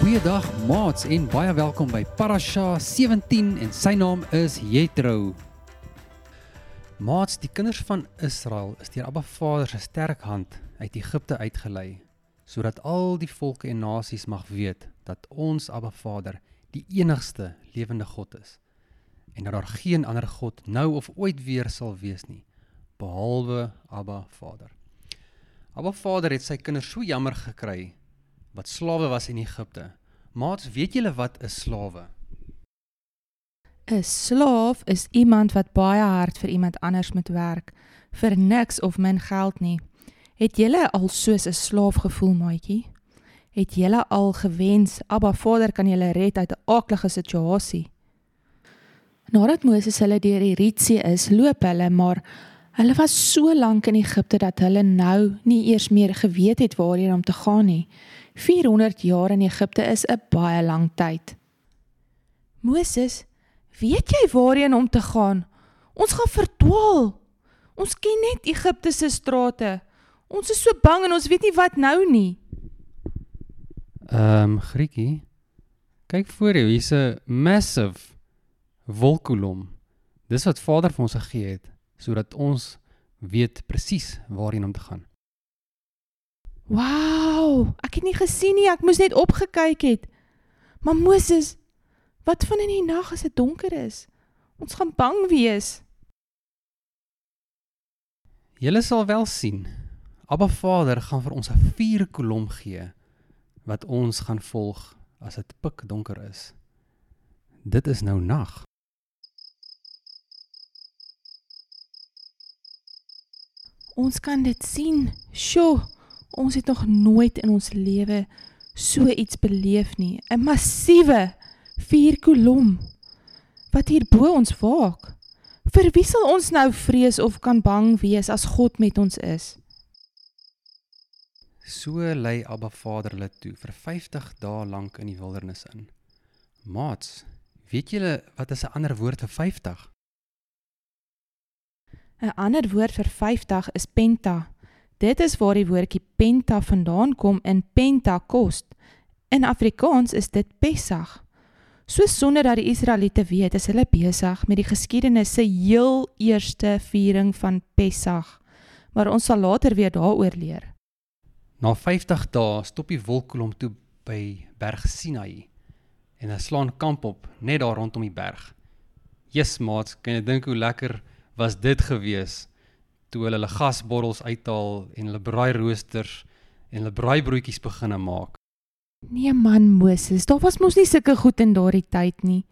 Goeiedag maats en baie welkom by Parasha 17 en sy naam is Jethro. Maats, die kinders van Israel is deur Abba Vader se sterk hand uit Egipte uitgelei sodat al die volke en nasies mag weet dat ons Abba Vader die enigste lewende God is en dat daar geen ander God nou of ooit weer sal wees nie behalwe Abba Vader. Abba Vader het sy kinders so jammer gekry wat slawe was in Egipte. Maats, weet julle wat 'n slawe? 'n Slaaf is iemand wat baie hard vir iemand anders moet werk vir niks of min geld nie. Het julle al soos 'n slaaf gevoel, maatjie? Het julle al gewens Abba Vader kan julle red uit 'n aaklige situasie? Nadat Moses hulle deur die Rietsee is, loop hulle, maar hulle was so lank in Egipte dat hulle nou nie eers meer geweet het waarheen om te gaan nie. 400 jaar in Egipte is 'n baie lang tyd. Moses, weet jy waarheen om te gaan? Ons gaan verdwaal. Ons ken net Egipte se strate. Ons is so bang en ons weet nie wat nou nie. Ehm um, Griekie. Kyk voor jou, hier's 'n massive wolkkolom. Dis wat Vader vir ons gegee het sodat ons weet presies waarheen om te gaan. Wow, ek het nie gesien nie, ek moes net opgekyk het. Maar Moses, wat van in die nag as dit donker is? Ons gaan bang wees. Julle sal wel sien. Abba Vader gaan vir ons 'n vuurkolom gee wat ons gaan volg as dit pikdonker is. Dit is nou nag. Ons kan dit sien. Sjoe, ons het nog nooit in ons lewe so iets beleef nie. 'n Massiewe vuurkolom wat hier bo ons waak. Vir wie sal ons nou vrees of kan bang wees as God met ons is? So lei Abba Vader hulle toe vir 50 dae lank in die wildernis in. Maats, weet julle wat is 'n ander woord vir 50? 'n Ander woord vir 50 is penta. Dit is waar die woordjie penta vandaan kom in Pentekost. In Afrikaans is dit Pessach. So sonder dat die Israeliete weet, is hulle besig met die geskiedenis se heel eerste viering van Pessach. Maar ons sal later weer daaroor leer. Na 50 dae stop die wolkkolom toe by Berg Sinai en hulle slaan kamp op net daar rondom die berg. Jesus maats, kan jy dink hoe lekker was dit gewees toe hulle hulle gasbottels uithaal en hulle braairoosters en hulle braaibroodjies begine maak. Nee man Moses, daar was mos nie sulke goed in daardie tyd nie.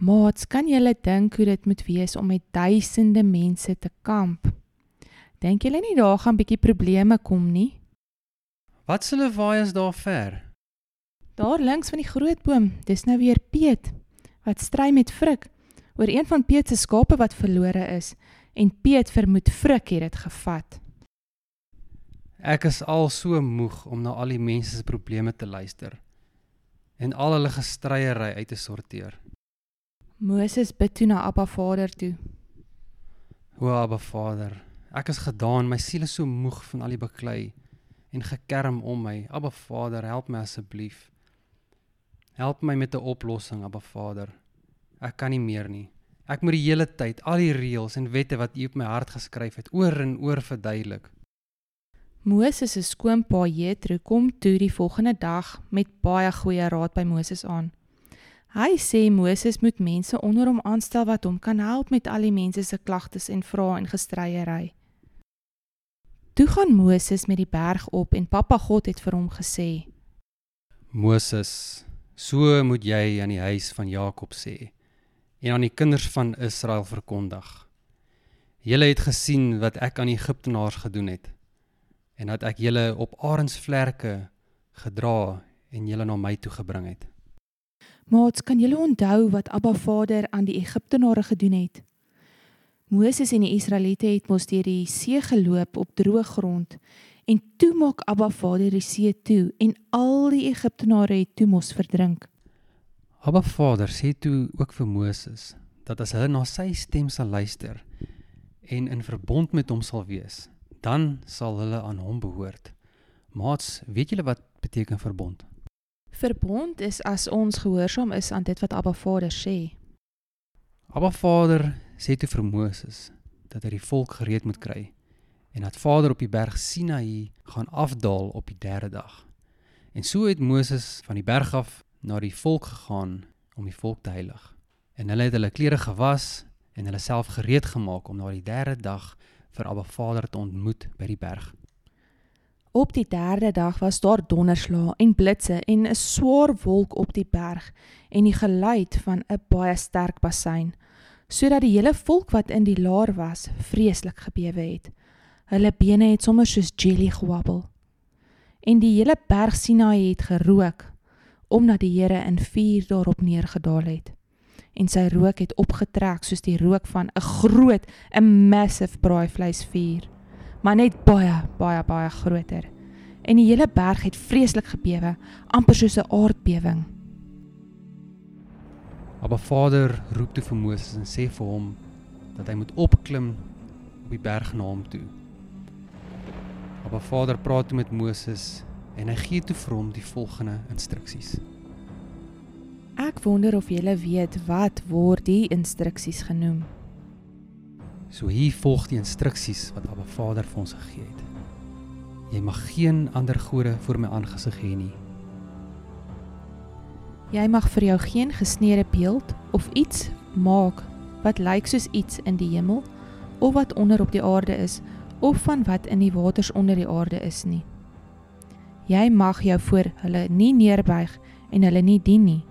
Maats, kan julle dink hoe dit moet wees om met duisende mense te kamp? Dink julle nie daar gaan bietjie probleme kom nie? Wat s'hulle waai is daar ver? Daar links van die groot boom, dis nou weer Piet wat stry met Frik oor een van Piet se skape wat verlore is en Piet vermoed Frik het dit gevat. Ek is al so moeg om na al die mense se probleme te luister en al hulle gestryery uit te sorteer. Moses bid toe na Abba Vader toe. O Abba Vader, ek is gedaan, my siel is so moeg van al die beklei en gekerm om my. Abba Vader, help my asseblief. Help my met 'n oplossing, Abba Vader. Ek kan nie meer nie. Ek moet die hele tyd al die reëls en wette wat U op my hart geskryf het oor en oor verduidelik. Moses se skoonpa Jethro kom toe die volgende dag met baie goeie raad by Moses aan. Hy sê Moses moet mense onder hom aanstel wat hom kan help met al die mense se klagtes en vrae en gestryery. Toe gaan Moses met die berg op en Pappa God het vir hom gesê: Moses, so moet jy aan die huis van Jakob sê en aan die kinders van Israel verkondig. Julle het gesien wat ek aan die Egiptenaars gedoen het en dat ek julle op arensvlerke gedra en julle na my toe gebring het. "Maats, kan julle onthou wat Abba Vader aan die Egiptenare gedoen het?" Moses en die Israeliete het mos deur die see geloop op droë grond en toe maak Abba Vader die see toe en al die Egiptenare het toe mos verdrink. Abba Vader sê toe ook vir Moses dat as hulle na sy stem sal luister en in verbond met hom sal wees, dan sal hulle aan hom behoort. Maats, weet julle wat beteken verbond? Verbond is as ons gehoorsaam is aan dit wat Abba Vader sê. Abba Vader sê toe vir Moses dat hy die volk gereed moet kry en dat Vader op die berg Sinaï gaan afdaal op die derde dag. En so het Moses van die berg af na die volk gegaan om die volk te heilig. En hulle het hulle klere gewas en hulle self gereed gemaak om na die derde dag vir Abba Vader te ontmoet by die berg. Op die derde dag was daar donderslae en blitse en 'n swaar wolk op die berg en die geluid van 'n baie sterk bassein, sodat die hele volk wat in die laar was, vreeslik gebewe het. Hulle bene het sommer soos jelly gewabbel. En die hele berg Sinaï het gerook omdat die Here in vuur daarop neergedaal het. En sy rook het opgetrek soos die rook van 'n groot, 'n massive braaivleisvuur maar net baie, baie, baie groter. En die hele berg het vreeslik gebewe, amper soos 'n aardbewing. Abba Vader roep toe vir Moses en sê vir hom dat hy moet opklim op die berg na hom toe. Abba Vader praat toe met Moses en hy gee toe vir hom die volgende instruksies. Ek wonder of julle weet wat word die instruksies genoem. So hier volg die instruksies wat Abba Vader vir ons gegee het. Jy mag geen ander gode voor my aangesig hê nie. Jy mag vir jou geen gesneede beeld of iets maak wat lyk soos iets in die hemel of wat onder op die aarde is of van wat in die waters onder die aarde is nie. Jy mag jou voor hulle nie neerbuig en hulle nie dien nie,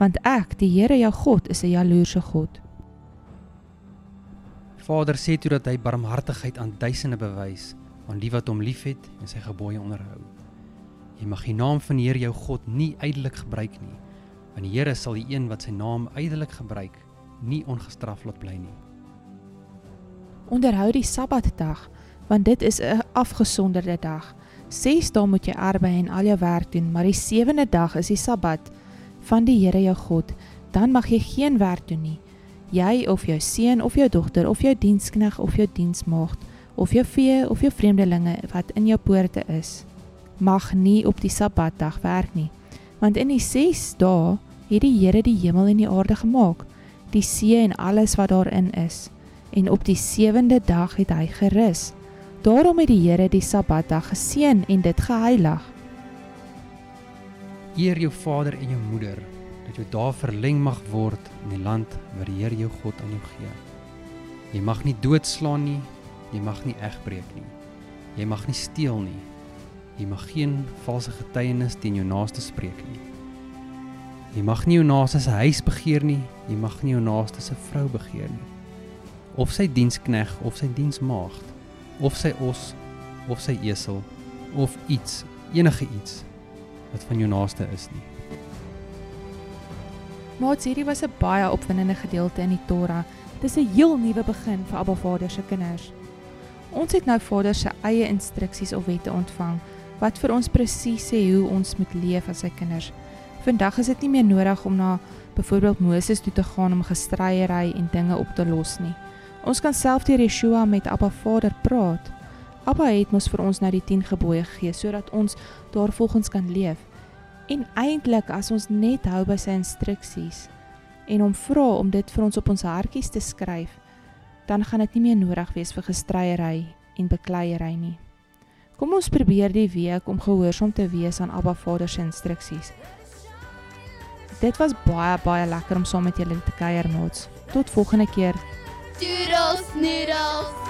want ek, die Here jou God, is 'n jaloerse God. Vader sê toe dat hy barmhartigheid aan duisende bewys aan die wat hom liefhet en sy gebooie onderhou. Jy mag die naam van die Here jou God nie ydelik gebruik nie, want die Here sal die een wat sy naam ydelik gebruik, nie ongestraf laat bly nie. Onderhou die Sabbatdag, want dit is 'n afgesonderde dag. 6 dae moet jy arbei en al jou werk doen, maar die sewende dag is die Sabbat van die Here jou God. Dan mag jy geen werk doen nie. Jy of jou seun of jou dogter of jou dienskneg of jou diensmaagd of jou vee of jou vreemdelinge wat in jou poorte is, mag nie op die Sabbatdag werk nie. Want in die 6 dae het die Here die hemel en die aarde gemaak, die see en alles wat daarin is. En op die sewende dag het hy gerus. Daarom het die Here die Sabbatdag geseën en dit geheilig. Eer jou vader en jou moeder dat jou dae verleng mag word in die land wat die Here jou God aan jou gee. Jy mag nie doodslaan nie, jy mag nie egbreek nie. Jy mag nie steel nie. Jy mag geen valse getuienis teen jou naaste spreek nie. Jy mag nie jou naaste se huis begeer nie, jy mag nie jou naaste se vrou begeer nie. Of sy dienskneg of sy diensmaagd, of sy os of sy esel of iets, enige iets wat van jou naaste is nie. Maats, hierdie was 'n baie opwindende gedeelte in die Torah. Dis 'n heel nuwe begin vir Abba Vader se kinders. Ons het nou Vader se eie instruksies of wette ontvang wat vir ons presies sê hoe ons moet leef as sy kinders. Vandag is dit nie meer nodig om na byvoorbeeld Moses toe te gaan om gestryery en dinge op te los nie. Ons kan self deur Yeshua met Abba Vader praat. Abba het ons vir ons nou die 10 gebooie gegee sodat ons daarvolgens kan leef. En eintlik as ons net hou by sy instruksies en hom vra om dit vir ons op ons hartjies te skryf, dan gaan dit nie meer nodig wees vir gestryery en bekleierery nie. Kom ons probeer die week om gehoorsaam te wees aan Abba Vader se instruksies. Dit was baie baie lekker om saam met julle te kuier, maats. Tot volgende keer. Doodles, noodles.